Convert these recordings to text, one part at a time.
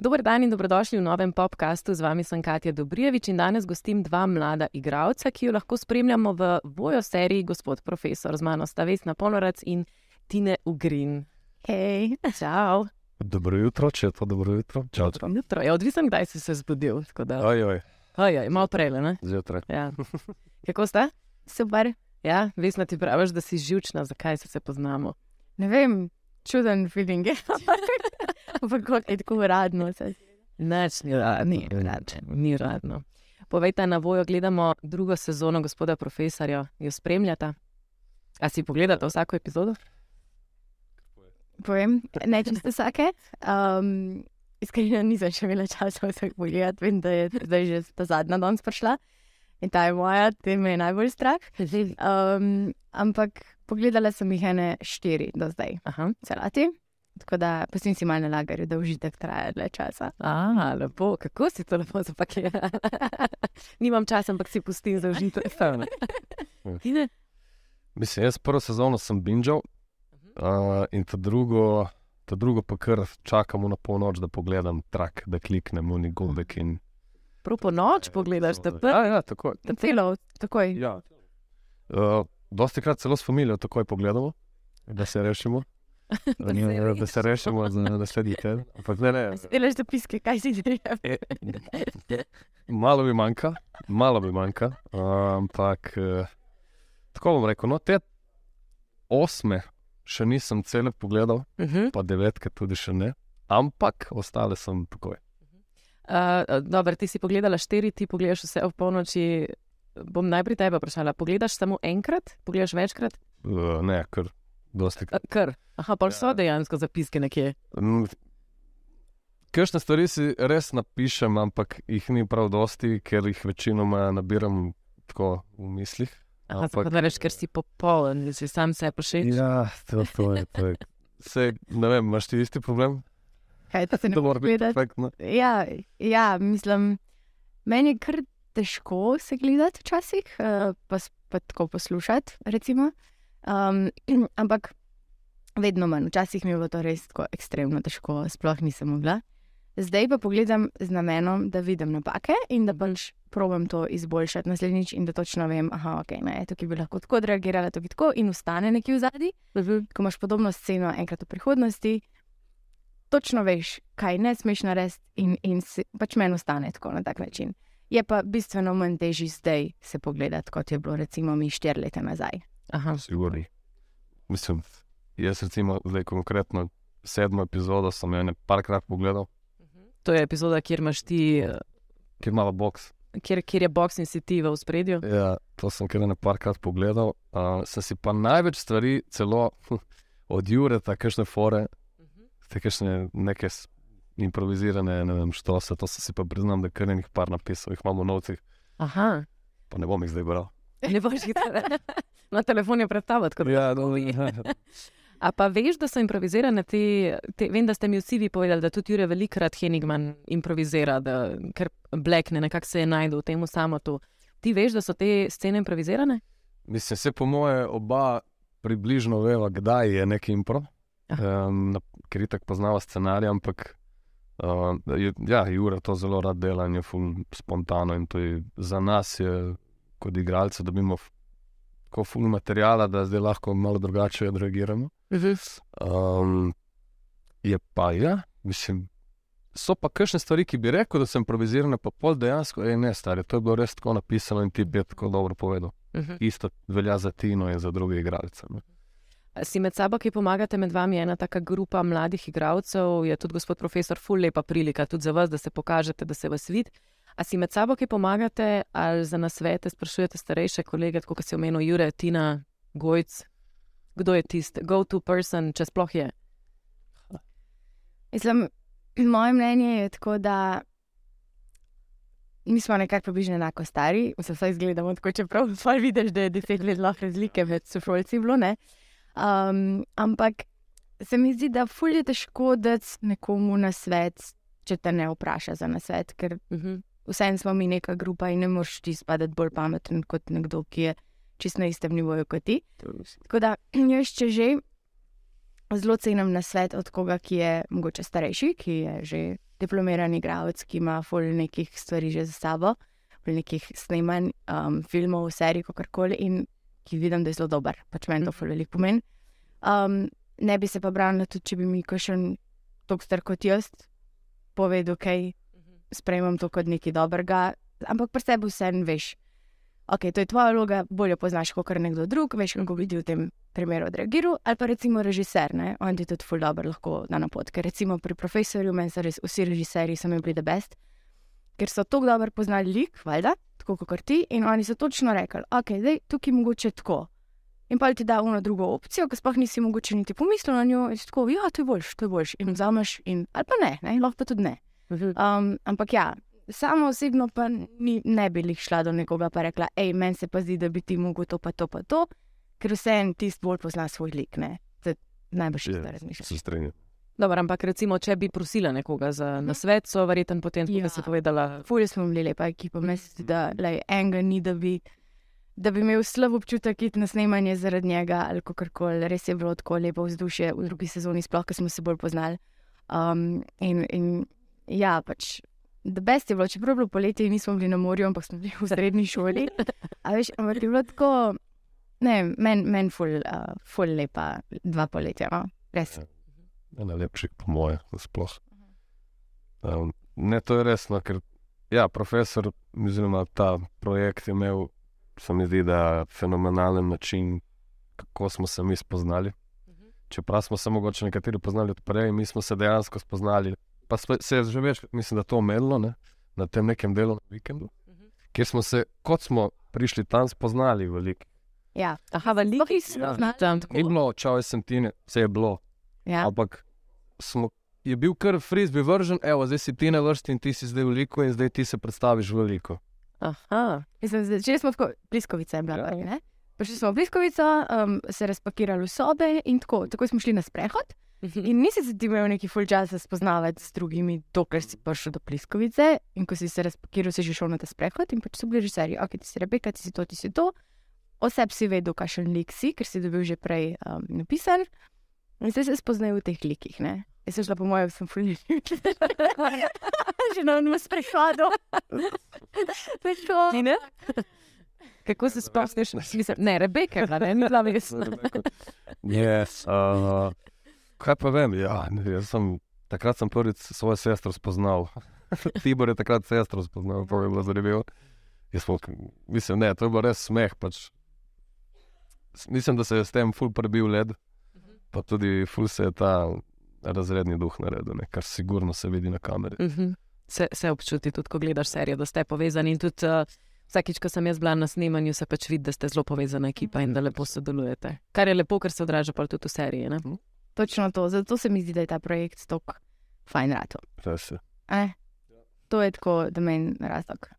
Dober dan in dobrodošli v novem podkastu. Z vami sem Katja Dobrijevič in danes gostim dva mlada igralca, ki jo lahko spremljamo v vojo seriji Gospod Profesor. Z mano sta Vesna Ponorac in Tine Ugrin. Hej, Čau. Dobro jutro, če je to dobro jutro. Čau, čau. Jutro je odvisen, kdaj si se zbudil. tako da- Oj, oj, Ojoj, malo prej, ne? zjutraj. Ja. Kako sta? super. Ja, Vesna ti praviš, da si živčna, zakaj se, se poznamo. Ne vem, čuden feeling je. Ampak kot je tako uradno. Nič ni radno. Ni uradno. Ni radno. Povejte, na vojo gledamo drugo sezono gospoda profesorja, jo spremljata. A si pogledate vsako epizodo? Povem, ne čisto vsake. Um, Iskreno nisem še imela časa vseh pogledati, vem, da je zdaj že ta zadnja danes prišla. In ta je moja, te me je najbolj strah. Um, ampak pogledala sem jih ene štiri do zdaj, Aha. celati. Tako da pustim si malo na lagarju, da užitek traja dlje časa. A, lepo, kako si to lepo zapakira. Nimam časa, ampak si pustim za užitek. Ti ne? Mislim, jaz prvo sezono sem binžal uh, in ta drugo, ta drugo pa kar čakamo na polnoč, da pogledam trak, da kliknem v njegovek. In... Prav po noč pogledaš, da Ja, ja, tako. Celo, takoj. Ja. Uh, dosti krat celo s familijo takoj pogledamo, da se rešimo. Da se Da, da se rešimo. Ampak ne, ne, Delaš zapiske, kaj si ti malo mi manjka, malo mi manjka. Ampak uh, tako bom rekel, no, te osme še nisem cele pogledal, Uh -huh. pa devetke tudi še ne, ampak ostale sem takoj. uh, dobro, ti si pogledala štiri, ti pogledaš vse ob polnoči. Bom najprej tebe vprašala. Pogledaš samo enkrat, pogledaš večkrat? Uh, ne, ker dosti. Ker. Aha, pa so Ja. dejansko zapiske nekje. Mm, Kakšne stvari si res napišem, ampak jih ni prav dosti, ker jih večinoma nabiram tako v mislih. Aha, ampak, da rečeš, ker si popoln, da si sam se pošiljaš. Ja, to, to je. To je. Se, ne vem, imaš ti isti problem? Kaj to se ne To mora biti gledati? perfektno. Ja, ja, mislim, meni je kar težko se gledati včasih, eh, pa, pa tako poslušati. Recimo. Um, ampak vedno manj, včasih mi je bilo to res tako ekstremno težko, sploh nisem mogla. Zdaj pa pogledam z namenom, da vidim napake in da pač probujem to izboljšati naslednjič, in da točno vem, da okay, ne, tukaj bi lahko tako odreagirala, tukaj tako, in ustane nekje v zadnji. Ko imaš podobno sceno enkrat v prihodnosti, točno veš, kaj ne smeš narediti, in, in si, pač meni ostane tako na tak način. Je pa bistveno manj težji zdaj se pogledati, kot je bilo recimo mi štiri leta nazaj. Aha. Sigurni. Mislim, jaz recimo zdaj konkretno sedmo epizodo sem jo nekajkrat pogledal, To je epizoda, kjer imaš ti, eh, kjer ima box. kjer, kjer je box in si ti v spredju. Ja, to sem kar nekajkrat pogledal. Uh, sem si pa največ stvari, celo od Jureta, kakšne fore, te kakšne neke improvizirane, ne vem, što se, to sem si pa priznam, da kar nekaj par napisal, jih imamo v novcih, Aha, pa ne bom jih zdaj bral. Ne boš jih tebe. Na telefon je pred tabo, tako da. Ja, no, A pa veš, da so improvizirane te, te vem, da ste mi vsi vi povedali, da tudi Jure velikrat Henigman improvizira, da, ker blekne, nekako se je najdel v tem samotu. Ti veš, da so te scene improvizirane? Mislim, se po moje oba približno veva, kdaj je neki impro, um, ker itak poznava scenarij, ampak uh, ja, Jure to zelo rad dela in je ful spontano in to je za nas, je, kot igralce, dobimo f- tako ful materijala, da zdaj lahko malo drugače odreagiramo. Um, je pa, ja, mislim. So pa kakšne stvari, ki bi rekel, da so improvizirane, pa pol dejansko, ej, ne, stari, to je bilo res tako napisano in ti bi je tako dobro povedal. Isto velja za Tino in za druge igralce. ne. Si med sabo, ki pomagate, med vami ena taka grupa mladih igralcev, je tudi gospod profesor, ful lepa prilika tudi za vas, da se pokažete, da se vas vidi. A si med sabo, ki pomagate, ali za nasvete sprašujete starejše kolege, kot je omenil Jure, Tina, Gojc, kdo je tisti, go-to person, če sploh je. Mislim, moje mnenje je tako, da mi smo nekako približno enako stari, vse vsaj izgledamo tako, čeprav pa vidiš, da je deset let lahko razlike med sošolci bilo, ne. Um, ampak se mi zdi, da ful je težko dati nekomu na svet, če te ne vpraša za nasvet, ker Uh -huh. Vseeno smo mi neka grupa in ne moreš ti spadati bolj pameten kot nekdo, ki je čist na istem nivoju kot ti. Tako da, jaz če že zelo cenim na svet od koga, ki je mogoče starejši, ki je že diplomirani igralec, ki ima ful nekih stvari že za sabo, ful nekih snemanj, um, filmov, serij, kakorkoli in ki vidim, da je zelo dober, pač meni to ful veliko pomeni. Um, ne bi se pa branila, tudi če bi mi kakšen tok star kot jaz povedal, kaj sprejemam to kot nekaj dobrega, ampak pri sebi vseeno veš. Ok, to je tvoja vloga, bolje poznaš kot nekdo drug, veš, kako bi ti v tem primeru odreagiral, ali pa recimo režiser, ne? on ti tudi ful dobro lahko da na pot. Ker recimo pri profesorju, meni so res vsi režiserji, so mi bili the best, ker so tako dobro poznali lik, valjda, tako kot ti, in oni so točno rekli, ok, zdaj tukaj mogoče tako. In pa ti da eno drugo opcijo, ki sploh nisi mogoče niti pomislil na njo, in si tako, ja, to je boljš, to je boljš. In vzameš, in, ali pa ne, ne, lahko pa tudi ne. Um, ampak ja, samo osebno pa ni, ne bi jih šla do nekoga in rekla, hej, meni se pa zdi, da bi ti mogel to pa to pa to, ker vse en tisti bolj pozna svoj lik. Ne? To je najbolj šlo Ja, razmišljati. Se strinjam. Dobro, ampak recimo, če bi prosila nekoga za nasvet, so verjetno potem, kot Ja. si povedala, Fulje smo bili lepa ekipa, se zdi, da lej, enega ni, da bi, da bi imel slab občutek iti na snemanje zaradi njega ali kakorkoli. Res je bilo tako lepo vzdušje v drugi sezoni, sploh, ker smo se bolj poznali. Um, in, in ja, pač. The best je bilo, čeprav je bilo poletje nismo bili na morju, ampak smo bili v srednji šoli. A veš, ampak je bilo tako, ne, meni men ful, uh, ful lepa dva poletja, no? res. Ja. Ena lepših, po moje, sploh. Um, ne, to je resno, ker ja, profesor, oziroma ta projekt je imel, se mi zdi, da fenomenalen način, kako smo se mi spoznali. Čeprav smo se mogoče nekateri poznali odprej, mi smo se dejansko spoznali. Pa se je že več, mislim, da to omenilo ne, na tem nekem delovnem vikendu, kjer smo se, kot smo prišli tam, spoznali veliko. Ja, aha, veliko Ja. znala. tam Ni bilo, čau, sem ti, vse je bilo. Ja. Ampak smo, je bil kar frizbi vržen, evo, zdaj si ti na vrsti in ti si zdaj veliko, in zdaj ti se predstaviš veliko. Aha, Mislim, začeli smo tako, bliskovica je bila. Ja. Ja. Prišli smo v bliskovico, um, se razpakirali v sobe in tako, tako smo šli na sprehod. In nisi se ti imel neki full časa spoznavati s drugimi, dokler si prišel do bliskovice. In ko si se razpakiral, si že šel na ta sprehod in pač so bili že seriji, ok, ti si Rebeka, ti si to, ti si to. Oseb si vedel, kakšen lik si, ker si dobil že prej um, napisan. In zdaj se spoznajo v teh likih. Ne? Jaz sem šla po mojem, sem fully. že na enem sprehodu. Tako. Kako se spomniš? Mislim, ne, Rebeka, bila, ne, ni bila vesna. Yes, uh, kaj pa vem? Ja, sem, takrat sem prvič svojo sestro spoznal. Tibor je takrat sestro spoznal, to je bilo zanimivo. Jaz mislim, ne, to je bilo res smeh. Pač. Mislim, da se je s tem ful prebil led, pa tudi ful se je ta razredni duh naredil, ne, kar sigurno se vidi na kameri. Mhm. Se, se občuti tudi, ko gledaš serijo, da ste povezani. In tudi uh, vsakič, ko sem jaz bila na snemanju, se pač vidi, da ste zelo povezana ekipa in da lepo sodelujete. Kar je lepo, ker se odraža pa tudi v seriji. Ne? Točno to, zato se mi zdi, da je ta projekt tako fajn rato. Je. Eh? To je tako, da meni razlog.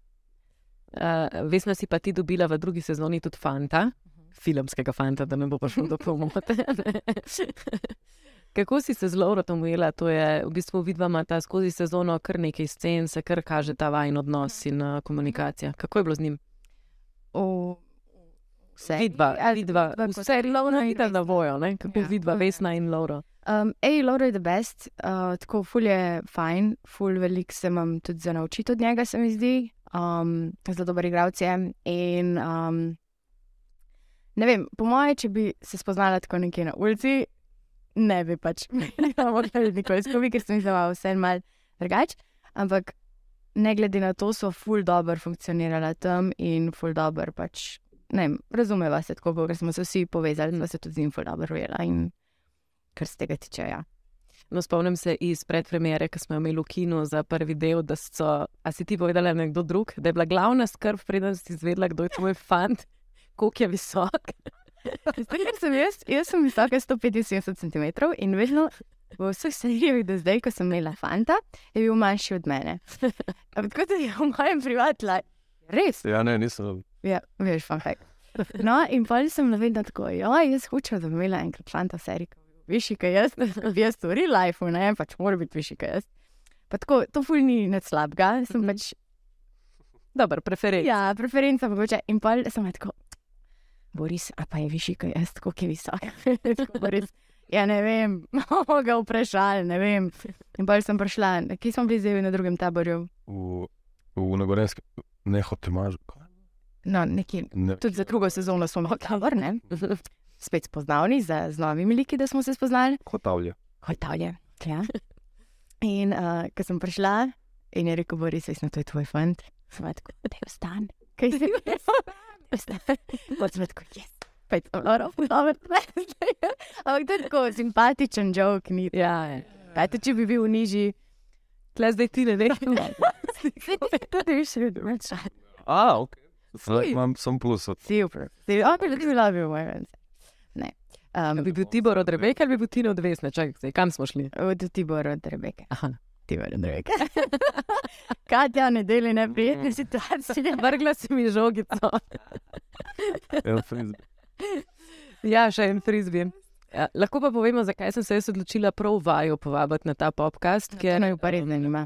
Uh, Vesna si pa ti dobila v drugi sezoni tudi fanta, filmskega fanta, da ne bo prišlo do pomote. Kako si se z Laurotom ujela? To je v bistvu vidva imata skozi sezono kar nekaj scen, se kar kaže ta vajen odnos in uh, komunikacija. Kako je bilo z njim? O, vse. Vidva, vidva, vidva vse je Laura in videla na vojo, ne? kako Ja. vidva Vesna in Lauro. Um, ej, Laura je the best, uh, tako ful je fajn, ful veliko se imam tudi za naučiti od njega, se mi zdi. Um, zelo dober igralec je. In um, ne vem, po moje, če bi se spoznala tako nekje na ulici, ne bi pač mogla nikoli skupaj, ker sem jih vse mal drugače. Ampak ne glede na to, so ful dobro funkcionirala tam in ful dobro pač. Ne, vem, razumeva se tako, ker smo se vsi povezali, da se tudi z njim ful dobro ujela in kar se tega tiče. Ja. No, spomnim se iz predpremiere, ki smo imeli v kinu za prvi del, da so, a si ti povedala nekdo drug, da je bila glavna skrb, preden si izvedela, kdo je tvoj fant, koliko je visok. Zdaj, sem jaz, jaz sem visoka 175 cm in vedno v vseh serijah do zdaj, ko sem imela fanta, je bil manjši od mene. Ampak tako da je v mojem privatlu, res, Ja, ne, nisem. ja, veš, fun fact. No, in pa sem vedno tako, ja, jaz hočem, da bi imela enkrat fanta bil višji kot jaz, jaz v real life, ne, pač mora biti višji kot jaz. Pa tako, to ful ni nič slabega, sem Mhm. pač Dobro, preferenca. Ja, preferenca mogoče. In pa sem tako, Boris, a pa je višji kot jaz, tako je visok. Res. Ja, ne vem, bomo ga vprašali, ne vem. In bolj sem prišla, kje smo bili zdaj na drugem taborju. V, v Nagorenskem, ne hoče maž. No, nekje. Ne, Tudi za drugo sezono smo imeli tabor, ne? Spet spoznavni, z, z novimi liki, da smo se spoznali. Hotavlje. Hotavlje. Ja. In uh, ko sem prišla, in je rekel, Boris, jaz sem to je tvoj fant. Sem tako, da je vstan. Kaj si rekel? Kot sem rekel, jaz. Pet, dobro, dobro, Ampak to je tako simpatičen jok, ni. Ja, je. Kaj te, če bi bil nižji? Tle zdaj ti ne veš. Tudi še več. A, ok. Zdaj imam sem plus od Super. Si, oh, bi ljudi lovil, moj ven. Ne. Um, Bi bil Tibor od Rebeka ali bi bil Tina od Vesne? Čakaj, kam smo šli? od Tibor od Rebeke. Aha. Tibor od Rebeke. Katja, ne deli neprijetne situacije. Vrgla si mi žogico. El Frisbee. Ja, še en frizbin. Ja, lahko pa povemo, zakaj sem se jaz odločila prav vaju povabiti na ta podcast. Je naj pa res zanima.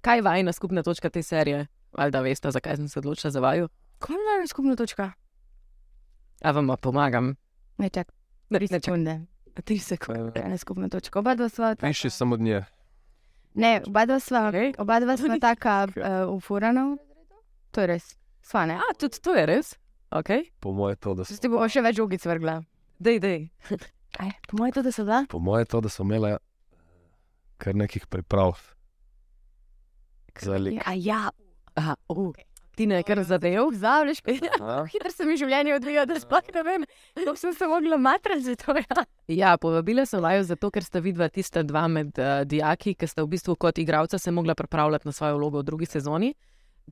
Kaj je vajna skupna točka te serije? Ali da veste, zakaj sem se odločila za vaju? Kaj je skupna točka? A vam pomagam? Ne čak, Ne, tri ne, čakaj, sekunde. tri sekunde. Kaj je skupna točka? Oba dva sva. Piši sem od nje. Ne, oba dva sva. Oba dva sva taka uh, ufurana. To je res. Sva ne. A, tudi to je res? Ok, Po moje to, da Se ti bo še več žogic vrgla. dej, dej. Aj, po mojem to, da so dva. po moje to, da so imele kar nekih priprav. Za lik. A ja, Aha, uh, ti ne, ker zadev. zavleš. A? Hitro se mi življenje odvija, da sploh ne vem, kako sem se mogla matrati za to. Ja. Ja, povabila sem vaju zato, ker sta vidva tista dva med uh, dijaki, ki sta v bistvu kot igralca se mogla pripravljati na svojo vlogo v drugi sezoni.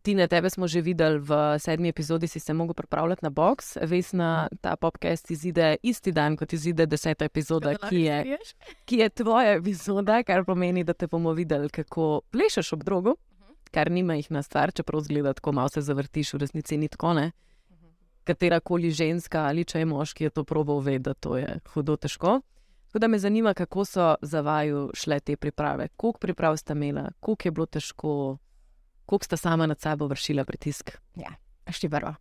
Tine, tebe smo že videli v sedmi epizodi, si se mogel pripravljati na boks. Vesna, ta podcast izide isti dan, kot izide deseta epizoda, ki je, ki je tvoja epizoda, kar pomeni, da te bomo videli, kako plešeš ob drogu, kar nima jih na stvar, čeprav zgleda tako malo se zavrtiš, v resnici ni tako ne. Katera koli ženska ali če je moški, je to probo ve, da to je hudo težko. Tako da me zanima, kako so za vaju šle te priprave, koliko priprav sta imela, koliko je bilo težko, koliko sta sama nad sabo vršila pritisk. Šti prvo.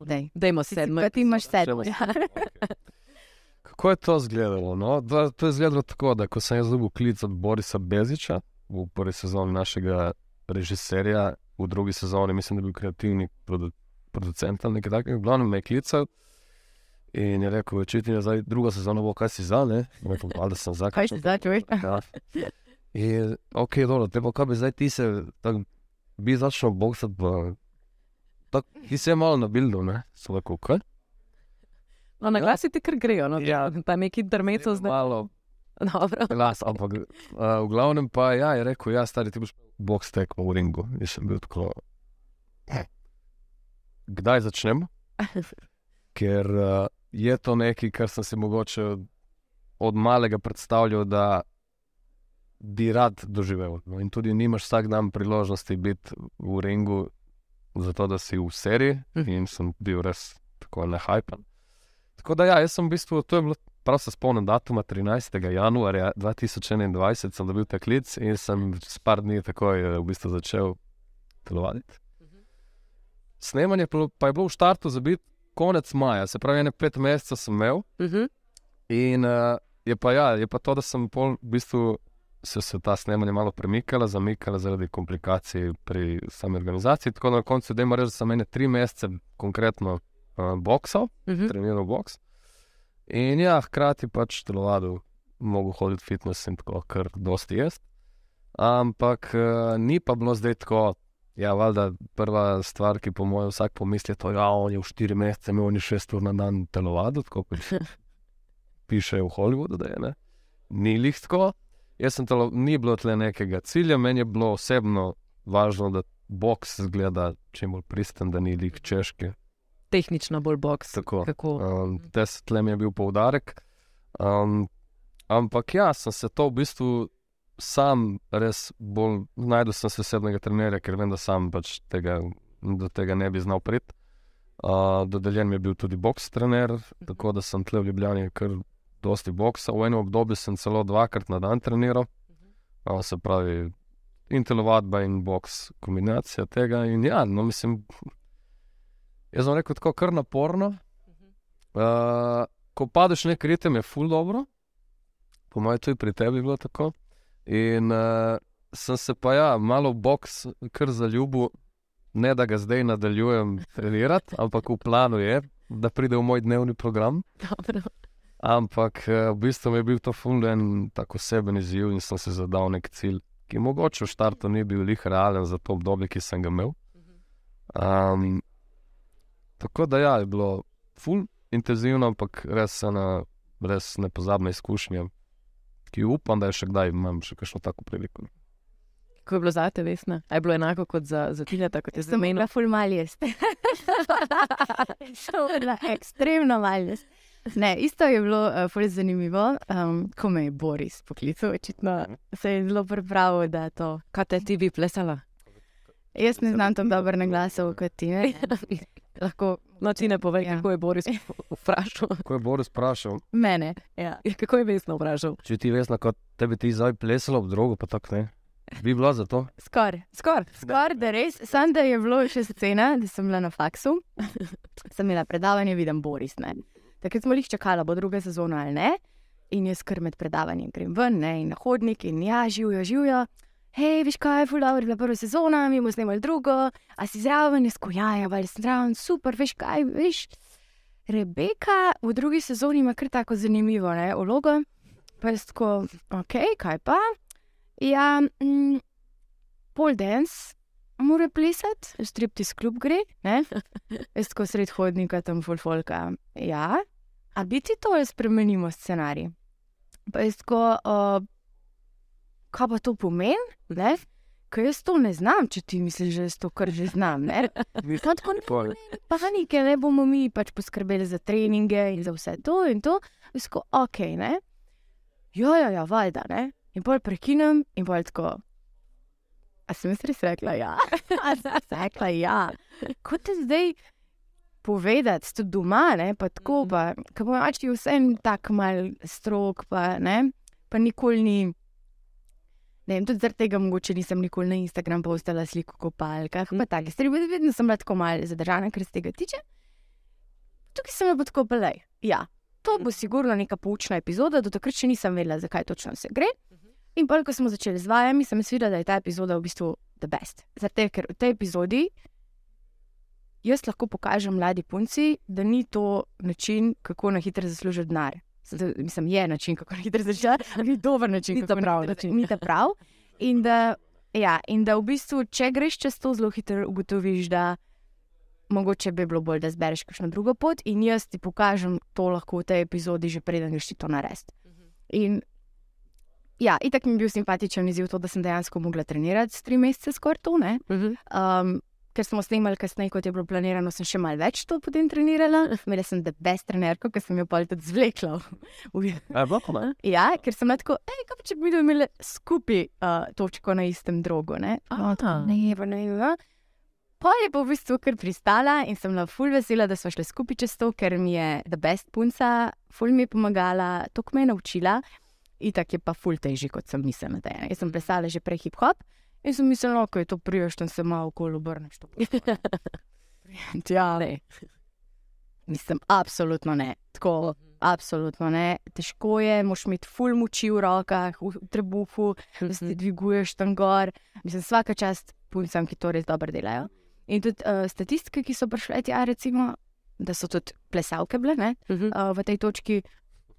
Dej. Dajmo Ti, sedmo. ti, ti imaš. Sedmo. Ja. Kako je to izgledalo? No? Da, to je izgledalo tako, da ko sem jaz dobil klic od Borisa Beziča v prvi sezoni našega režiserja, v drugi sezoni mislim, da je bil kreativni produ, producent ali nekaj takega, v glavnem me je klical. In je rekel, očitno je zdaj druga sezona, bo kaj si za, ne? In Rekel, da sem za. Kaj si zdaj, čuj? Ja. In, ok, dobro, te pa kaj bi zdaj ti se, tako, bi začel boksati, pa, tako, ti se je malo nabildo, ne? Sem rekel, kaj? No, na Ja. glasi ti kar grejo, no, Ja. pa neki drmeco zdaj. Malo Dobro. glas, ampak uh, v glavnem pa ja, je rekel, ja, stari, ti boš boks tekmo v ringu. In sem bil tako, "Hm, kdaj začnemo? Ker uh, je to nekaj, kar sem si mogoče od, malega predstavljal, da bi rad doživel. No, in tudi nimaš vsak dan priložnosti biti v ringu, zato da si v seriji Mhm. in sem bil res tako nehajpan. Tako da, ja, jaz sem v bistvu, to je bilo, prav se spomnim datuma 13. januarja 2021, sem dobil ta klic in sem s par dni takoj eh, v bistvu začel telovaditi. Snemanje pa je bilo v štartu za biti konec maja, se pravi, ene pet mesecev sem imel. Mhm. In uh, je, pa, ja, je pa to, da sem pol, v bistvu se, se ta snemanja malo premikala, zamikala zaradi komplikacij pri sami organizaciji. Tako da na koncu, da ima reči, da sem ene tri mesece konkretno uh, boksal, Mhm. treniral boks. In ja, hkrati pač telovadil, mogel hoditi fitness in tako, kar dosti jaz. Ampak uh, ni pa bilo zdaj tako. Ja, valjda prva stvar, ki po mojem vsak pomisli, je to, da ja, on je v štiri mesece imel on je šest ur na dan telovadil, tako kot piše v Hollywoodu, da je ne. Ni lih tako. Jaz sem telo, ni bilo tle nekega cilja, meni je bilo osebno važno, da boks zgleda čim bolj pristen, da ni lih češki. Tehnično bolj boks. Tako. Kako? Um, tes, tle mi je bil poudarek. Um, ampak ja, sem se to v bistvu sam res bolj znašel, sem se osebnega trenerja, ker vem, da sam pač tega, do tega ne bi znal priti. Uh, dodeljen mi je bil tudi boks trener, tako da sem tle v Ljubljani kar dosti boksa. V enem obdobju sem celo dvakrat na dan treniral, uh, se pravi, in telovadba in boks, kombinacija tega. In ja, no, mislim, jaz sem rekel tako, kar naporno. Uh, ko padeš nek ritem, je ful dobro. po mojem, tudi pri tebi bilo tako. In uh, sem se pa ja, malo boks, kar za ljubo, ne da ga zdaj nadaljujem trenirati, ampak v planu je, da pride v moj dnevni program. Dobro. Ampak uh, v bistvu je bil to funden, tako oseben izziv in sem si zadal nek cilj, ki mogoče v štartu ni bil lih realen za to obdobje, ki sem ga imel. Um, tako da ja, je bilo ful intenzivno, ampak res ena res nepozabna izkušnja, ki upam, da je še kdaj imam še kakšno tako priliko. Kako je bilo za te, Vesna? A je bilo enako kot za, za Tineta, kot je za Sem meni? bila ful mal bila ekstremno mal jesti. Ne, isto je bilo uh, ful zanimivo, um, ko me je Boris poklical, očitno se je zelo pripravil, da to. Kaj te ti bi plesala? Jaz ne znam tako dobro na glasov kot ti. Lahko No, ti ne povej, Ja. kako je Boris vprašal. Ko je Boris vprašal, mene. Ja. Ja, Kako je Vesna vprašal? če ti veš, kot tebi ti zdaj plesalo ob drogo, pa tako ne. Bi bila za to? Skoraj. Skoraj. Skoraj da res, samo da je bilo še scena, da sem bila na faksu, sem imela predavanje, vidim Boris. Ne. Takrat smo jih čakali, bo druga sezona ali ne. In jaz kar med predavanjem grem ven ne, in na hodnik in ja, živijo, živijo. Hej, veš kaj, fulano je bila prva sezona, mi bomo snemali drugo, a si zraven, jaz ko ja, ali si zraven, super, veš kaj, veš. Rebeka v drugi sezoni ima kar tako zanimivo ne, vlogo. Pa jaz tako, ok, kaj pa? Ja, mm, pol dance, mora plesati, striptis klub gre, ne? Jaz tako sred hodnika tam fulfolka. Ja, a bi ti to spremenimo scenarij? Pa jaz tako, uh, kaj pa to pomeni, ne? Ker jaz to ne znam, če ti misliš, da jaz to kar že znam, ne? No, tako ne Pol. panike, ne bomo mi pač poskrbeli za treninge in za vse to in to. Jaz tako, ok, ne? Ja, ja, ja, valjda, ne? In pol prekinem in pol tako. A sem jaz res rekla ja? A sem jaz rekla ja? Kot te zdaj povedati, tudi doma, ne? Pa tako, pa, ko bo mač ti vsem tak mal strok, pa ne? Pa nikoli ni. Ne vem, tudi zaradi tega mogoče nisem nikoli na Instagram postala sliko o kopalkah, pa take stvari, vedno- sem bila tako malo zadržana, kar se tega tiče. Tukaj sem pa tako pelej. Ja, to bo sigurno neka poučna epizoda, do takrat še nisem vedela, zakaj točno se gre. In pa, ko smo začeli z vajami, sem videla, da je ta epizoda v bistvu the best. Zato, ker v tej epizodi jaz lahko pokažem mladi punci, da ni to način, kako na hitro zaslužiti denar. Mislim, je način, kako na hitro zaslužiti, ni dober način, Ni kako prav način. Ni ta prav. In da, ja, in da v bistvu, če greš čez to, zelo hitro ugotoviš, da mogoče bi bilo bolj, da zbereš kakšno drugo pot, in jaz ti pokažem to lahko v tej epizodi, že preden greš ti to narediti. In ja, itak mi je bil simpatičen izziv to, da sem dejansko mogla trenirati tri mesece skoraj to. Ne? Um, ker smo snemali kasneje, kot je bilo planirano, sem še malo več to potem trenirala. Imela sem the best trenerko, ki sem jo pol tudi zvlekla. v- v- E, bilo pa ne? ja, ker sem bila tako, hej, kaj pa če bi imeli skupaj uh, točko na istem drogu. Ne, tako, ne, pa ne, ne. Pa je pa v bistvu kar pristala in sem bila ful vesela, da smo šli skupaj čez to, ker mi je the best punca, ful mi je pomagala, to me je naučila. Itak je pa ful težji, kot sem mislila. je. Jaz sem plesala že prej hip-hop in sem mislila, da je to priješ, tam se malo okoli obrneš. Ja, ne. Mislim, absolutno ne. Tako, absolutno ne. Težko je, moš imeti ful moči v rokah, v trebuhu, da se ti dviguješ tam gor. Mislim, vsaka čast puncem, ki to res dobro delajo. In tudi uh, statistike, ki so prišle tja, recimo, da so tudi plesalke bile ne, uh, v tej točki,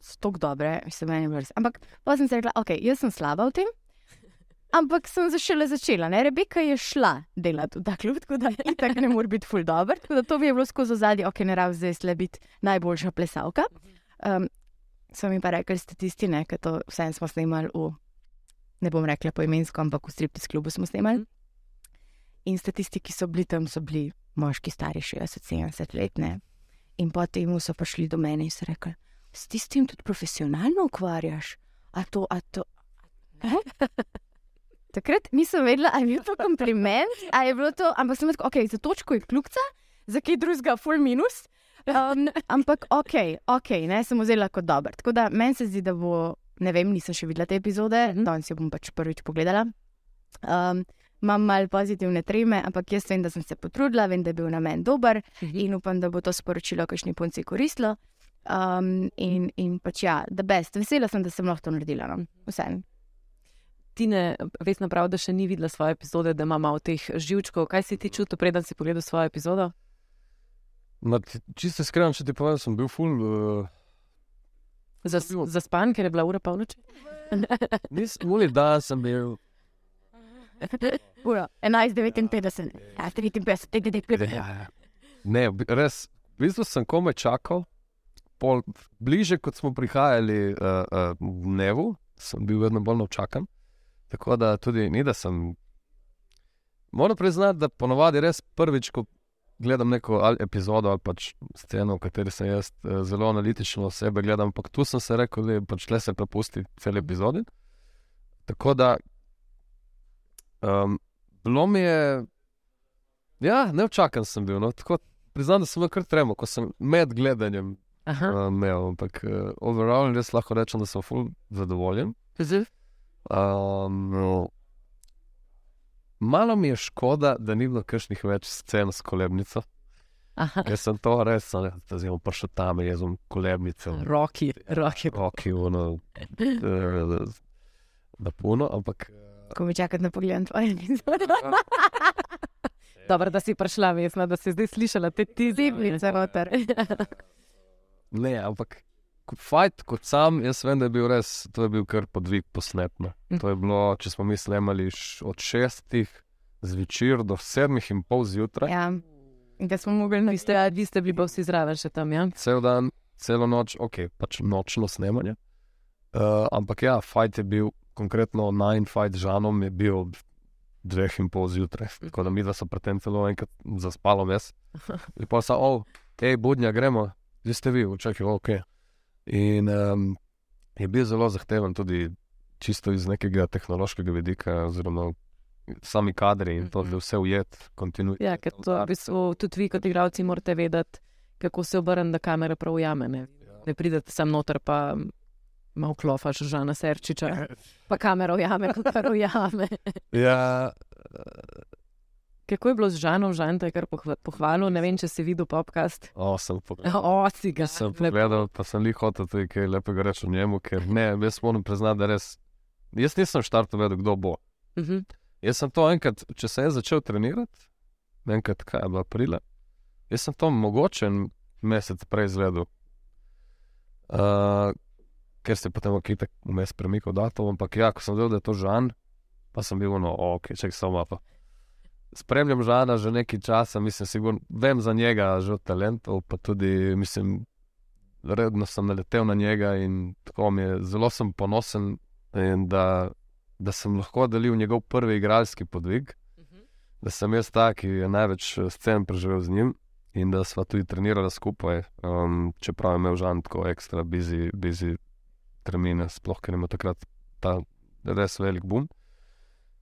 so tako dobre, mislim, meni je bilo res. Ampak pa sem si rekla, ok, jaz sem slaba v tem. Ampak sem začela začela. Ne? Rebeka je šla delati v ta klub, tako da itak ne more biti ful dobr. Tako da to bi je bilo skozi zadnji, ok, ne rabi zdaj slej biti najboljša plesalka. Um, so mi pa rekli statisti, ne, ker to vse smo snemali v, ne bom rekla poimensko, ampak v striptis klubu smo snemali. In statisti, ki so bili tam, so bili moški, stari 60-70 let. Ne? In potem so prišli do mene in so rekli, s tistim tudi profesionalno ukvarjaš. A to, a to. A? Takrat nisem vedela, ali je bil to kompliment, ali je bilo to, ampak sem rekel, ok, za točko je kljubca, za kaj drugega, full minus. Um, ampak ok, ok, ne sem vzela kot dober. Tako da meni se zdi, da bo, ne vem, nisem še videla te epizode, Mhm. danes jo bom pač prvič pogledala. Um, imam malo pozitivne treme, ampak jaz vem, da sem se potrudila, vem, da je bil namen dober in upam, da bo to sporočilo kakšni punci koristilo. Um, in, in pač ja, da best. Vesela sem, da sem lahko to naredila. No. Vse. Tine, vesna prav, da še ni videla svoje epizode, da ima malo teh živčkov. Kaj si ti čutil, preden si pogledal svojo epizodo? Na, čisto iskreno, če ti povem, sem bil ful. Uh, Zas, bil- zaspan, ker je bila ura polnoči? Nisem uli, da sem bil. Ura, 11:59, ja, 53, 55. Ja, Ne, v bi- res, v bistvu sem komaj čakal. Pol, bliže kot smo prihajali uh, uh, v dnevu, sem bil vedno bolj navčakan. Tako da tudi ni, da sem. Moram priznati, da ponovadi res prvič, ko gledam neko ali epizodo ali pač sceno, v kateri sem jaz eh, zelo analitično osebe, gledam, ampak tu sem se rekel, da pač le se prepusti cel epizodi. Tako da um, bilo mi je, ja, neočakan sem bil. No, tako, priznam, da sem bil kar tremo, ko sem med gledanjem Aha. uh, imel, ampak uh, overall res lahko rečem, da sem full zadovoljen. Um, no, malo mi je škoda, da ni bilo kakšnih več scen s kolebnico, Aha. ker sem to res, da sem prišel tam, jezom kolebnico. Roki, roki. Roki, ono, eh, na puno, ampak Ko mi čakate, da pogledam tvoje epizode. Dobro, da si prišla, vesna, da si zdaj slišala te ti Ziblice noter. ne, ampak fajt, kot sam, jaz vem, da je bil res, to je bil kar podvig posnetno. To je bilo, če smo mi snemali od šestih zvečer do sedmih in pol zjutraj. Ja, in da smo mogli na Vi ste, vi ste bili pa vsi zraven še tam, ja? cel dan, celo noč, ok, pač nočno snemanje. Uh, ampak ja, fajt je bil, konkretno nine fight z Žanom je bil ob dveh in pol zjutraj. Tako da mi dva so pred tem celo enkrat zaspalo mes. Pa so, oh, hej, budnja, gremo, zdaj ste vi, čakaj, ok. In um, je bil zelo zahteven tudi čisto iz nekega tehnološkega vidika, oziroma sami kadri in to, da je vse ujet, kontinuirano. Ja, ker to v bistvu tudi vi, kot igravci, morate vedeti, kako se obrne, da kamera prav ujame. Ne, ne pridete sem noter, pa malo klofaš Žana Serčiča, pa kamera ujame, pa kar ujame. Ja, Kako je bilo z Žanom, Žan te je kar pohva- pohvalil, ne vem, če si videl podcast. o, sem pogledal. O, si ga. Sem pogledal, pa sem jih hotel tudi kaj lepega reči o njemu, ker ne, jaz moram priznati, da res. Jaz nisem štartov vedel, kdo bo. Mhm. Jaz sem to enkrat, če sem začel trenirati, enkrat, kaj je bilo aprila, jaz sem to mogoče en mesec prej izvedel. Uh, ker se je potem okitek vmes premikal datum, ampak ja, ko sem vedel, da je to Žan, pa sem bil no, ok, ček samo pa. Spremljam Žana že nekaj časa, mislim, sigurno, vem za njega, že od talentov, pa tudi, mislim, redno sem naletel na njega in tako mi je, zelo sem ponosen, da, da sem lahko delil njegov prvi igralski podvig, da sem jaz ta, ki je največ scen preživel z njim in da sva tudi trenirala skupaj, um, čeprav je imel Žan tako ekstra busy, busy termine, sploh ker ima takrat ta res velik boom.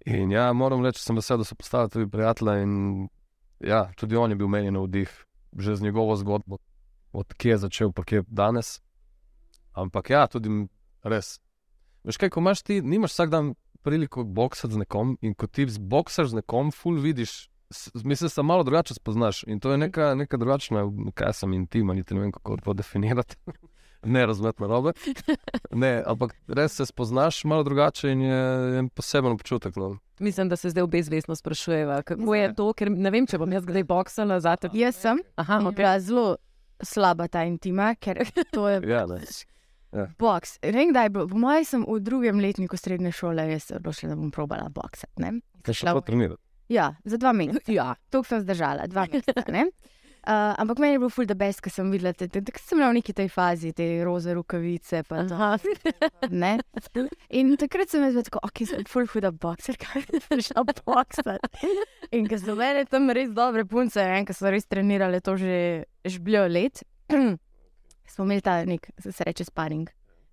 In ja, moram reči, sem vesel, da so postali tudi prijatelja in ja, tudi on je bil meni na vdih, že z njegovo zgodbo, od kje je začel, pa kje je danes. Ampak ja, tudi res. Veš kaj, ko imaš ti, nimaš vsak dan priliko boksati z nekom in ko ti boksaš z nekom, ful vidiš. Mislim, da se malo drugače spoznaš in to je neka, neka drugačna, kaj sem intima, niti ne vem, kako to definirati. Ne razumeti narobe. Ne, ampak res se spoznaš malo drugače in je en poseben občutek. No. Mislim, da se zdaj obe zvestno sprašujeva, kako je to, ker ne vem, če bom jaz kdaj boksala za te. Jaz sem Aha, okay. ok. bila zelo slaba ta intima, ker to je Ja, ne. boks. Ne vem, kdaj je bilo. Po mojem sem v drugem letniku srednje šole, odločila, da bom probala boksati. ne. Kaj še to trenirati? Ja, za dva meseca. Ja, To sem zdržala, dva meseca. Uh, ampak meni je bilo ful da best, ker sem videla, da sem bila v neki tej fazi, te roze ne. In takrat sem jaz tako, ok, sem ful huda bokser, kaj sem šla boksati. In ker so mene tam res dobre punce, ne, ker so res trenirale to že žbljo let, smo imeli ta nek, se reče, sparing.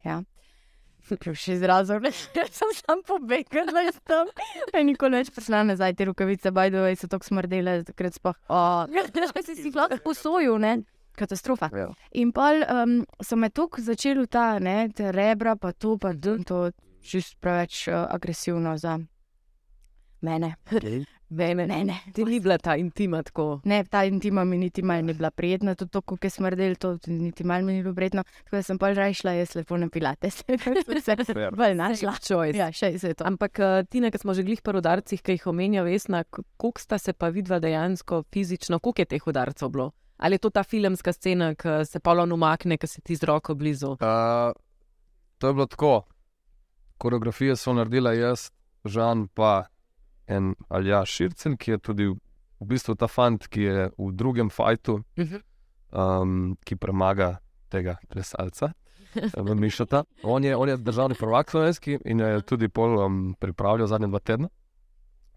Ja. Še izrazov, ne, sem sam pobegla iz tam. Pa je nikoli več prišla nazaj, te rukavice, bajdo, so tako smrdele, takrat sploh. Kaj si si lahko posojil, ne? Katastrofa. Ja. In pa um, so me tako začeli ta, ne, te rebra, pa to, pa to, to čist preveč uh, agresivno za Mene. Mene, Ne, ne. ti ni bila ta intima tako. Ne, ta intima mi niti malo ni bila prijetna, tudi to, kako je smrdel, to niti malo mi ni bilo prijetno. Tako da sem pa raje šla jaz lepo na pilates. Vse Fair. bolj našla. Choice. Ja, še se je to. Ampak uh, Tina, ki smo že glih par udarcih, ki jih omenja Vesna, koliko sta se pa vidva dejansko fizično, koliko je teh udarcev bilo? Ali je to ta filmska scena, ki se polon umakne, ki se ti z roko blizu? Uh, to je bilo tako. Koreografije so naredila jaz, Žan pa en Aljaš Šircen, ki je tudi v bistvu ta fant, ki je v drugem fajtu, Mhm. um, ki premaga tega plesalca. V Mišota. On je, on je državni prvak slovenski in je tudi pol um, pripravljal zadnje dva tedna.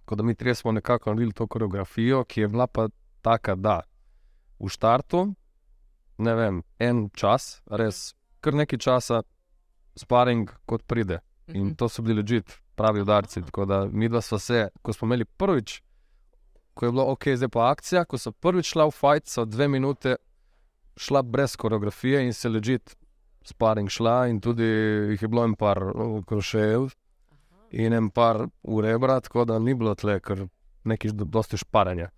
Tako da mi trije smo nekako naredili to koreografijo, ki je bila pa taka, da v štartu, ne vem, en čas, res kar nekaj časa, sparing kot pride. In to so bili ležit, pravi udarci. Tako da mi dva smo se, ko smo imeli prvič, ko je bilo ok, zdaj pa akcija, ko so prvič šla v fajt, so dve minute šla brez koreografije in se ležit sparing šla, in tudi jih je bilo en par krošejev in en par v rebra, tako da ni bilo tle, ker do- dosti šparanja.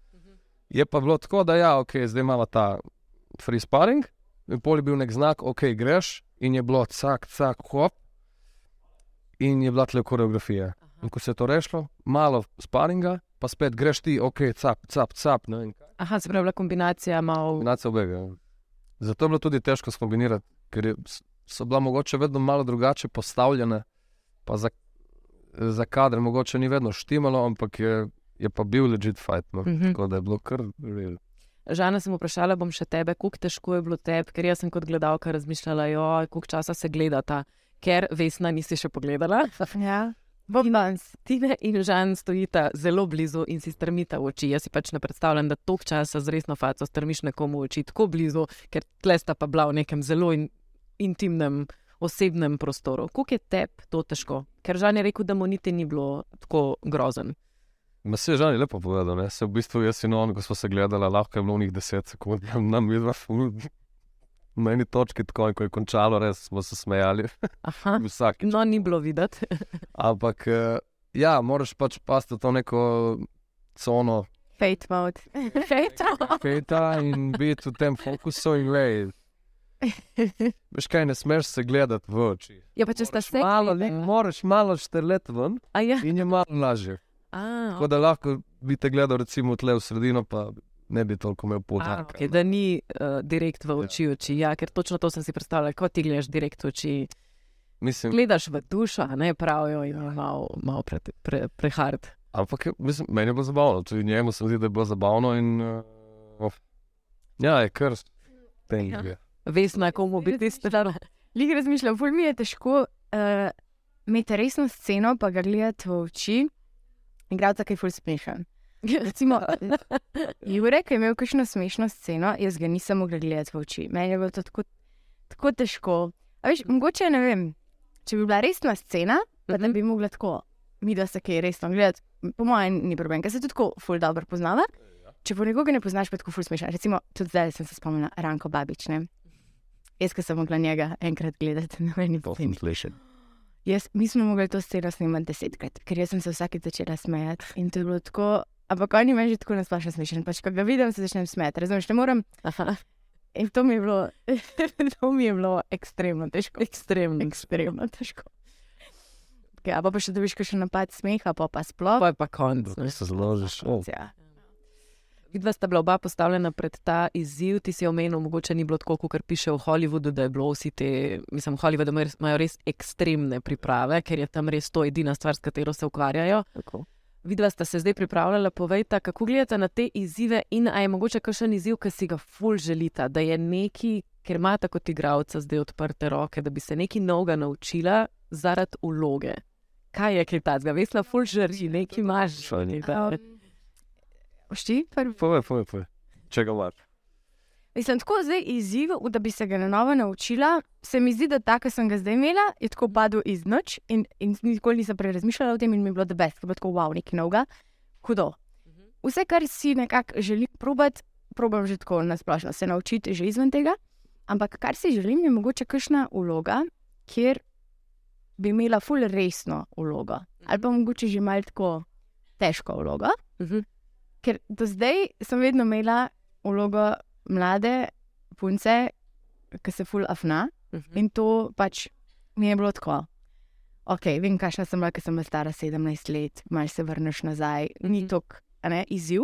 Je pa bilo tako, da ja, ok, zdaj imamo ta free sparing, in pol je bil nek znak, ok, greš, in je bilo cak, cak, hop, in je bila tle koreografija. In ko se je to rešilo, malo sparinga, pa spet greš ti, ok, cap, cap, cap. Aha, se pravi, bila kombinacija malo. Kombinacija obega. ja. Zato je bilo tudi težko skombinirati, ker je, so bila mogoče vedno malo drugače postavljene, pa za, za kader mogoče ni vedno štimalo, ampak je, je pa bil legit fight. No. Mhm. Tako da je bilo kar real. Žana sem vprašala, bom še tebe, kako težko je bilo tebi, ker jaz sem kot gledalka razmišljala, koliko časa se gledata, ker Vesna nisi še pogledala. Ja, bom danes. Tine in Žan stojita zelo blizu in si strmita v oči. Jaz si pač ne predstavljam, da toliko časa z resno faco strmiš nekomu v oči tako blizu, ker tle sta pa bila v nekem zelo in, intimnem, osebnem prostoru. Kako je tebi to težko? Ker Žan je rekel, da mu niti ni bilo tako grozen. Ma se je žal lepo povedal, ne? se v bistvu jaz in on, ko smo se gledali, lahko je bilo njih deset sekund, nam je dva. Na eni točki, tako in ko je končalo, res smo se smejali, Aha. vsak. No, ni bilo videti. Ampak eh, ja, moraš pač pasti v to neko cono Fate mode. Fate mode. feta in biti v tem fokusu in vej. Veš kaj, ne smeš se gledati v oči. Ja, pa če sta se. Malo, le, moraš malo štrlet ven A ja. in je malo lažje. A, Tako da lahko bi te gledal recimo tle v sredino, pa ne bi toliko imel poudarka. okay, da ni uh, direkt v oči, oči. Ja, ker točno to sem si predstavljal, ko ti gledaš direkt v oči. Mislim, Gledaš v dušo, a ne pravijo, in je malo, malo pre, pre, prehard. ampak je- mislim, meni je bilo zabavno, tudi njemu se zdi, da je bilo zabavno in uh, ja, je kar tenk. Ja. Vesna, komu bi ti stala. Lih razmišljam, ful mi je težko uh, imeti resno sceno, pa ga gledati v oči. Igralca, ki je ful smešen. Recimo, Jurek je imel kakšno smešno sceno, jaz ga nisem mogla gledati v oči. Meni je bilo to tako, tako težko. A veš, mogoče ne vem, če bi bila resna scena, pa da Mhm. bi mogla tako, mi da se kaj resno gledati. Po mojem, ni problem, ker se tudi tako ful dobro poznava. Če pa nekoga ne poznaš, pa je tako ful smešen. Recimo, tudi zdaj sem se spomnila Ranko Babič. Ne? Jaz, ki sem mogla njega enkrat gledati eni To sceni. sem slišal. Jaz, mi smo mogli to sceno snemati desetkrat, ker jaz sem se vsakeč začela smejati. In to je bilo tako, ampak oni meni že tako nasplošno smešen. Pač, ko ga vidim, se začnem smejati. Razumeš, ne morem. Aha, In to mi je bilo, to mi je bilo ekstremno težko. ekstremno. Ekstremno težko. Ja, pa, pa še dobiš še napad smeha, pa pa sploh. Pa je pa konc. Da se zložiš. Oh. Ja. Vidva sta bila oba postavljena pred ta izziv. Ti si omenil, mogoče ni bilo tako, kot piše v Hollywoodu, da je bilo vsi te, mislim, v Hollywoodu imajo res ekstremne priprave, ker je tam res to edina stvar, s katero se ukvarjajo. Tako. Vidva sta se zdaj pripravljala, povejta, kako gledate na te izzive in ali je mogoče kakšen izziv, ki si ga ful želita, da je neki, ker imata kot igralca zdaj odprte roke, da bi se nekaj novega naučila zaradi uloge. Kaj je kaj tazga? Vesna ful žari, nekaj imaš. Šani. nekaj. Šti, prvi. Povej, povej, povej. Če ga imaš. Mislim, tako zdaj izziv, da bi se ga na novo naučila. Se mi zdi, da ta, ki sem ga zdaj imela, je tako padel iz noč in, in nikoli nisem prej razmišljala o tem in mi je bilo debes, ker je bilo tako wow, nekaj novega. Hudo. Vse, kar si nekako želim probati, probam že tako na splošno se naučiti, že izven tega. Ampak kar si želim, je mogoče kakšna vloga, kjer bi imela ful resno vlogo. Ali pa mogoče že malo tako težko vlogo. Mhm. Ker do zdaj sem vedno imela vlogo mlade punce, ki se ful afna. Mhm. In to pač mi je bilo tako. Ok, vem, kakšna sem bila, ker sem bila stara 17 let, malo se vrneš nazaj, ni Mhm. to izziv.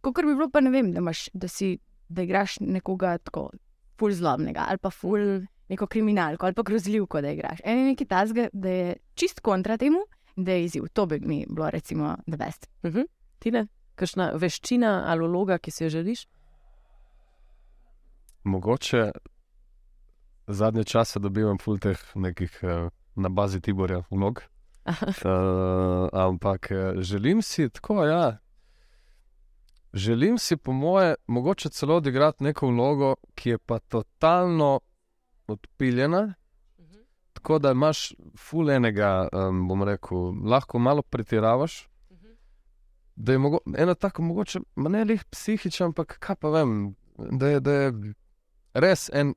Kot bi bilo pa ne vem, da, imaš, da, si, da igraš nekoga tako ful zlobnega ali pa ful neko kriminalko ali pa grozljivko, da igraš. En je nekaj tazga, da je čist kontra temu, da je izziv. To bi mi bilo recimo the best. Mhm. Tine, kakšna veščina ali vloga, ki si jo želiš? Mogoče zadnje čase dobivam ful teh nekih uh, na bazi Tiborja vlog. Uh, ampak eh, želim si tako, ja. Želim si, po moje, mogoče celo odigrati neko vlogo, ki je pa totalno odpiljena, tako da imaš ful enega, um, bom rekel, lahko malo pretiravaš. Da je mogo, ena tako mogoče, ne lih psihičen, ampak kaj pa vem, da je, da je res en,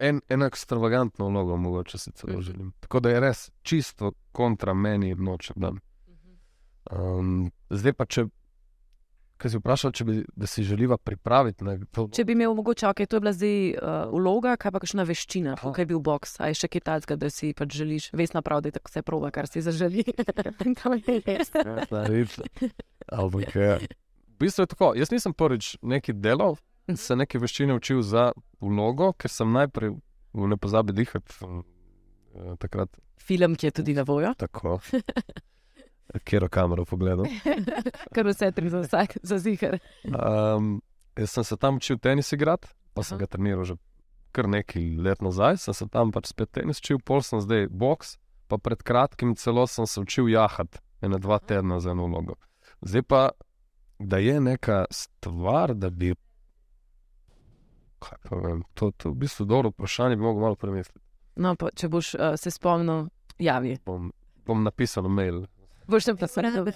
en, eno ekstravagantno vlogo, mogoče si celo Mhm. želim. Tako da je res čisto kontra meni noče dan. Um, zdaj pa, če, kaj si vprašal, če bi si želiva pripraviti na to. Če bi imel mogoče, ok, to je bila zdaj uh, vloga, kaj pa kakšna veščina, Aha. kaj je bil boks, a je še kaj takega, da si pač želiš, vesna prav, da je tako vse prova, kar si zaželi. To je res. Ampak, eh, v bistvu je tako. Jaz nisem prvič neki delal, se neke veščine učil za vlogo, ker sem najprej v ne pozabi dihati. eh, Takrat Film, ki je tudi na voljo, tako. Kjer kamero pogledal. kar vse tri za vsak, za zihar. Um, jaz sem se tam učil tenis igrati, pa sem Aha. ga treniral že kar nekaj let nazaj. Sem se tam pač spet tenis učil, pol sem zdaj boks, pa pred kratkim celo sem se učil jahati, ena dva tedna za eno vlogo. Zdaj pa, da je neka stvar, da bi. Kaj pa vem, to, je v bistvu dobro vprašanje, bi mogel malo premisliti. No, pa, če boš uh, se spomnil, javi. Bom, bom napisal mail. Boš tam pisal,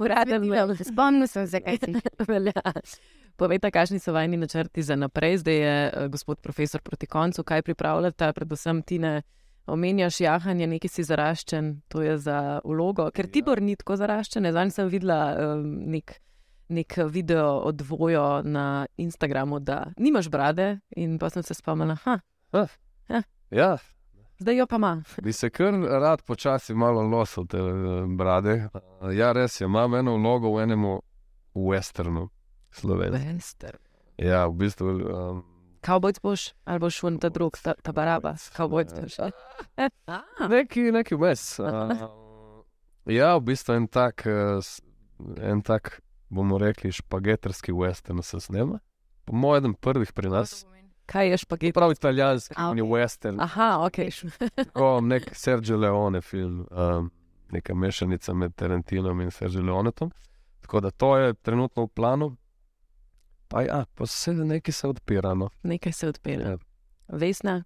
uraden mail. Spomnil sem se, kaj si. Velja. Povejte, kakšni so vajni načrti za naprej. Zdaj je eh, gospod profesor proti koncu. Kaj pripravljate, predvsem ti ne omenjaš jahanje, neki si zaraščen, to je za vlogo. Ker Tibor ni tako zaraščen. Zanj sem videla um, nek, nek video odvojo na Instagramu, da nimaš brade in pa sem se spomnila, ha, Ja, zdaj jo pa ima. Bi se kar rad počasi malo losil te eh, brade. Eh, Ja, res je, imam eno vlogo v enem westernu, slovenski. Vester. Ja, v bistvu. Um, Kavbojc boš ali boš šel ta drug, ta, ta baraba. Kavbojc boš. neki, neki mes. Uh, ja, v bistvu en tak, eh, en tak, bomo rekli, špageterski western se snema. Po mojem, prvih pri nas. Kaj je špaget? Prav italijanski, A, on je western. Aha, ok. Tako nek Sergio Leone film, um, neka mešanica med Tarantinom in Sergio Leonetom. Tako da to je trenutno v planu. Pa ja, pa vse nekaj se odpira. No. Nekaj se odpira. Ja. Vesna,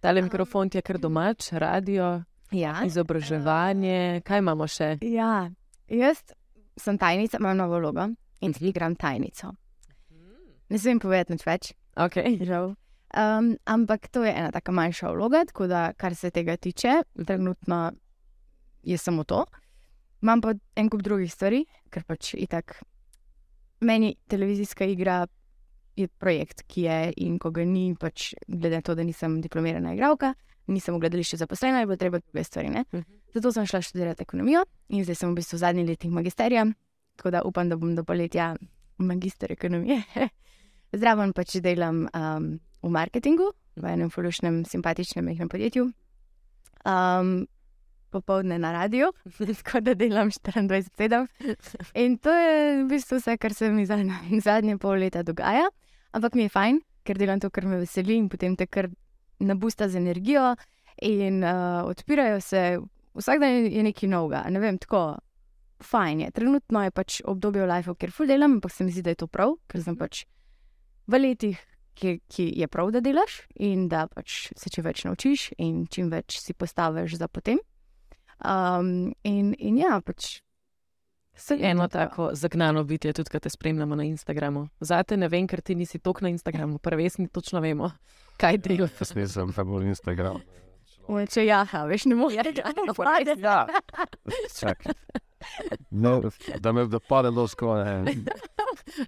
tale mikrofon ti je kar domač, radio, Ja. izobraževanje, kaj imamo še? ja, jaz sem tajnica, imam novo vlogo in Mhm. igram tajnico. Ne smem povedati nič več, Okay. žal. Um, ampak to je ena tako manjša vloga, tako da, kar se tega tiče, trenutno je samo to. Imam pa en kup drugih stvari, ker pač itak. Meni televizijska igra je projekt, ki je in ko ga ni, pač glede na to, da nisem diplomirana igralka, nisem v gledališču zaposlena, je bilo treba druge stvari. Ne? Mhm. Zato sem šla študirati ekonomijo in zdaj sem v bistvu v zadnjih letih magisterija, tako da upam, da bom do poletja magister ekonomije. Zraven pač delam um, v marketingu, v enem fulušnem, simpatičnem majhnem podjetju. Um, Popovdne na radiju, tako da delam 24-7. In to je v bistvu vse, kar se mi zadnje, zadnje pol leta dogaja. Ampak mi je fajn, ker delam to, kar me veseli in potem te kar nabusta z energijo in uh, odpirajo se. Vsak dan je nekaj novega, ne vem, tako fajn je. Trenutno je pač obdobje v lifeu, kjer ful delam, ampak se mi zdi, da je to prav, ker sem pač v letih, ki, ki je prav, da delaš in da pač se čim več naučiš in čim več si postaviš za potem. Um, in, in ja, pač. Se eno tako zagnano bitje, tudi ko te spremljamo na Instagramu. Zate ne vem, ker ti nisi tok na Instagramu, prvesni točno vemo, kaj delaš. Jaz nisem najbolj Instagram. Če jaha, veš, ne moreš. Ja, čakaj. No, da me da pade do skoraj.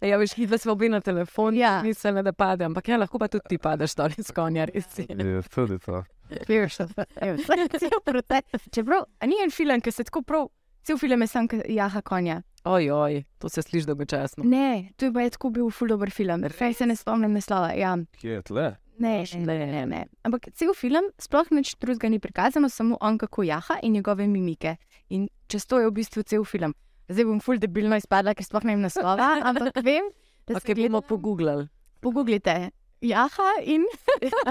Ja, veš, hitro smo bili na telefon, Ja. mislim, da pade, ampak ja, lahko pa tudi ti padeš dol iz konja, res. je. Je tudi to. Cel proces. Čeprav, ni en film, ki se tako prav, cel film je sam, ki jaha konja. Oj, oj, to se sliši dolgočasno. Ne, to je pa je tako bil ful dober film. Fej se ne spomnim naslova. Ja. Kje je tle? Ne, ne, ne, ne, ne. Ampak cel film sploh nič drugega ni prikazano, samo on kako jaha in njegove mimike. In čez to je v bistvu cel film. Zdaj bom ful debilno izpadla, ker sploh ne vem naslova, ampak vem, da Ok, bomo pogooglali. pogooglite. Jaha in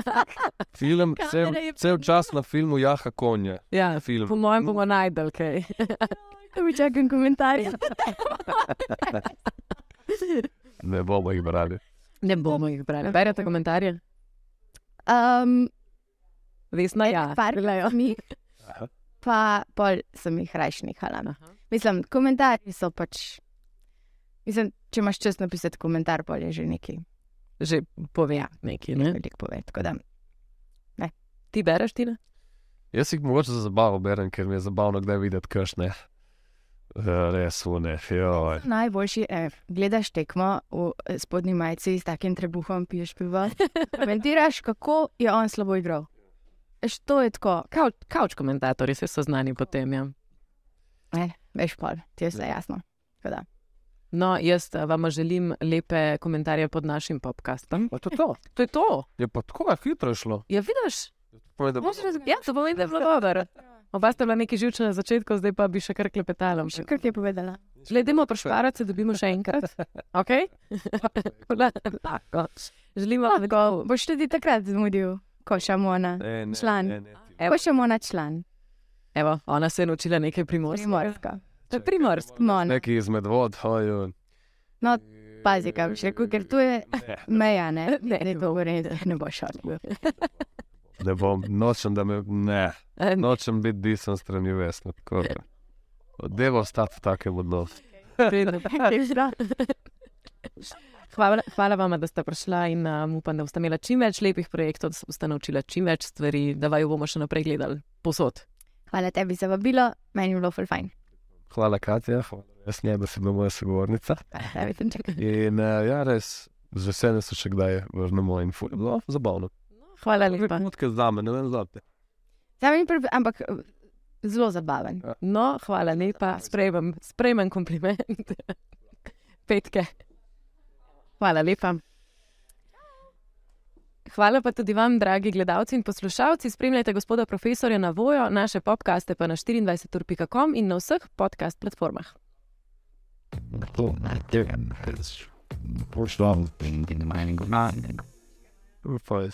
Film, cel, cel čas na filmu Jaha konje. Ja, Film. po mojem bomo najdel kaj. da mi čakam komentarje. Ne bomo jih brali. Ne bomo jih brali. Berete komentarje? Um, Vesna, ja. par mi, Aha. pa pol sem jih rajš nehala. no. Aha. Mislim, komentarji so pač. Mislim, če imaš čas napisati komentar, pol je že nekaj, Že pove nekaj, ne? veliko pove. tako da. Ti bereš, ti ne? Jaz jih mogoče za zabavo berem, ker mi je zabavno, kdaj videti kršne. Res une, joj. Najboljši je, gledaš tekmo v eh, spodnji majici s takim trebuhom, piješ pivo. Komentiraš, kako je on slabo igral. Eš, to je tako, Kauč, kauč komentatorji se so znani potem. Ja. ne, veš, pol, ti je vse jasno. Tako da. No, jaz eh, vam želim lepe komentarje pod našim podcastom. Pa to, to. To je to. Je pa tako hitro šlo. Ja, vidiš? Ja, to pomeni, da je bilo dobro. Oba sta bila neki živčna na začetku, zdaj pa bi še kar klepetala. Kaj ti je povedala? Gledamo prošparati, se dobimo še enkrat. Okay? Želimo, da Ko boš tudi takrat zmudil, ko šamona. Ne, ne, Član. ne, ne, Evo. Ko šamona član, Evo, ona se je naučila nekaj primorskega. primorska. To je primorsko. Mona. Neki izmed vod, hojo. No, pazi, kaj boš rekel, ker tu je Ne, meja, ne? Ne. ne bo redo, ne bo šel. ne bom, nočem, da me, ne, nočem biti disen strani vesno. Devo stati v takem odnosu. Hvala, hvala vam, da ste prišla in um, upam, da boste imeli čim več lepih projektov, da se boste naučila čim več stvari, da vaju bomo še naprej gledali posod. Hvala tebi za vabilo, meni je bilo ful fajn. Hvala, Katja, hvala, jaz ne, da si bila moja sogovornica. In uh, ja, res, z veseljem se še kdaj vrnemo in ful, je bilo zabavno. Hvala lepa. Trenutke za me, ne vem za te. Zame ni prvi, ampak eh, zelo zabaven. No, hvala lepa, sprejmem, sprejmem kompliment. Petke. Hvala lepa. Hvala pa tudi vam, dragi gledalci in poslušalci. Spremljajte gospoda profesorja na vojo, naše podcaste pa na 24.com in na vseh podcast platformah. First off, in the mining ground. Pa je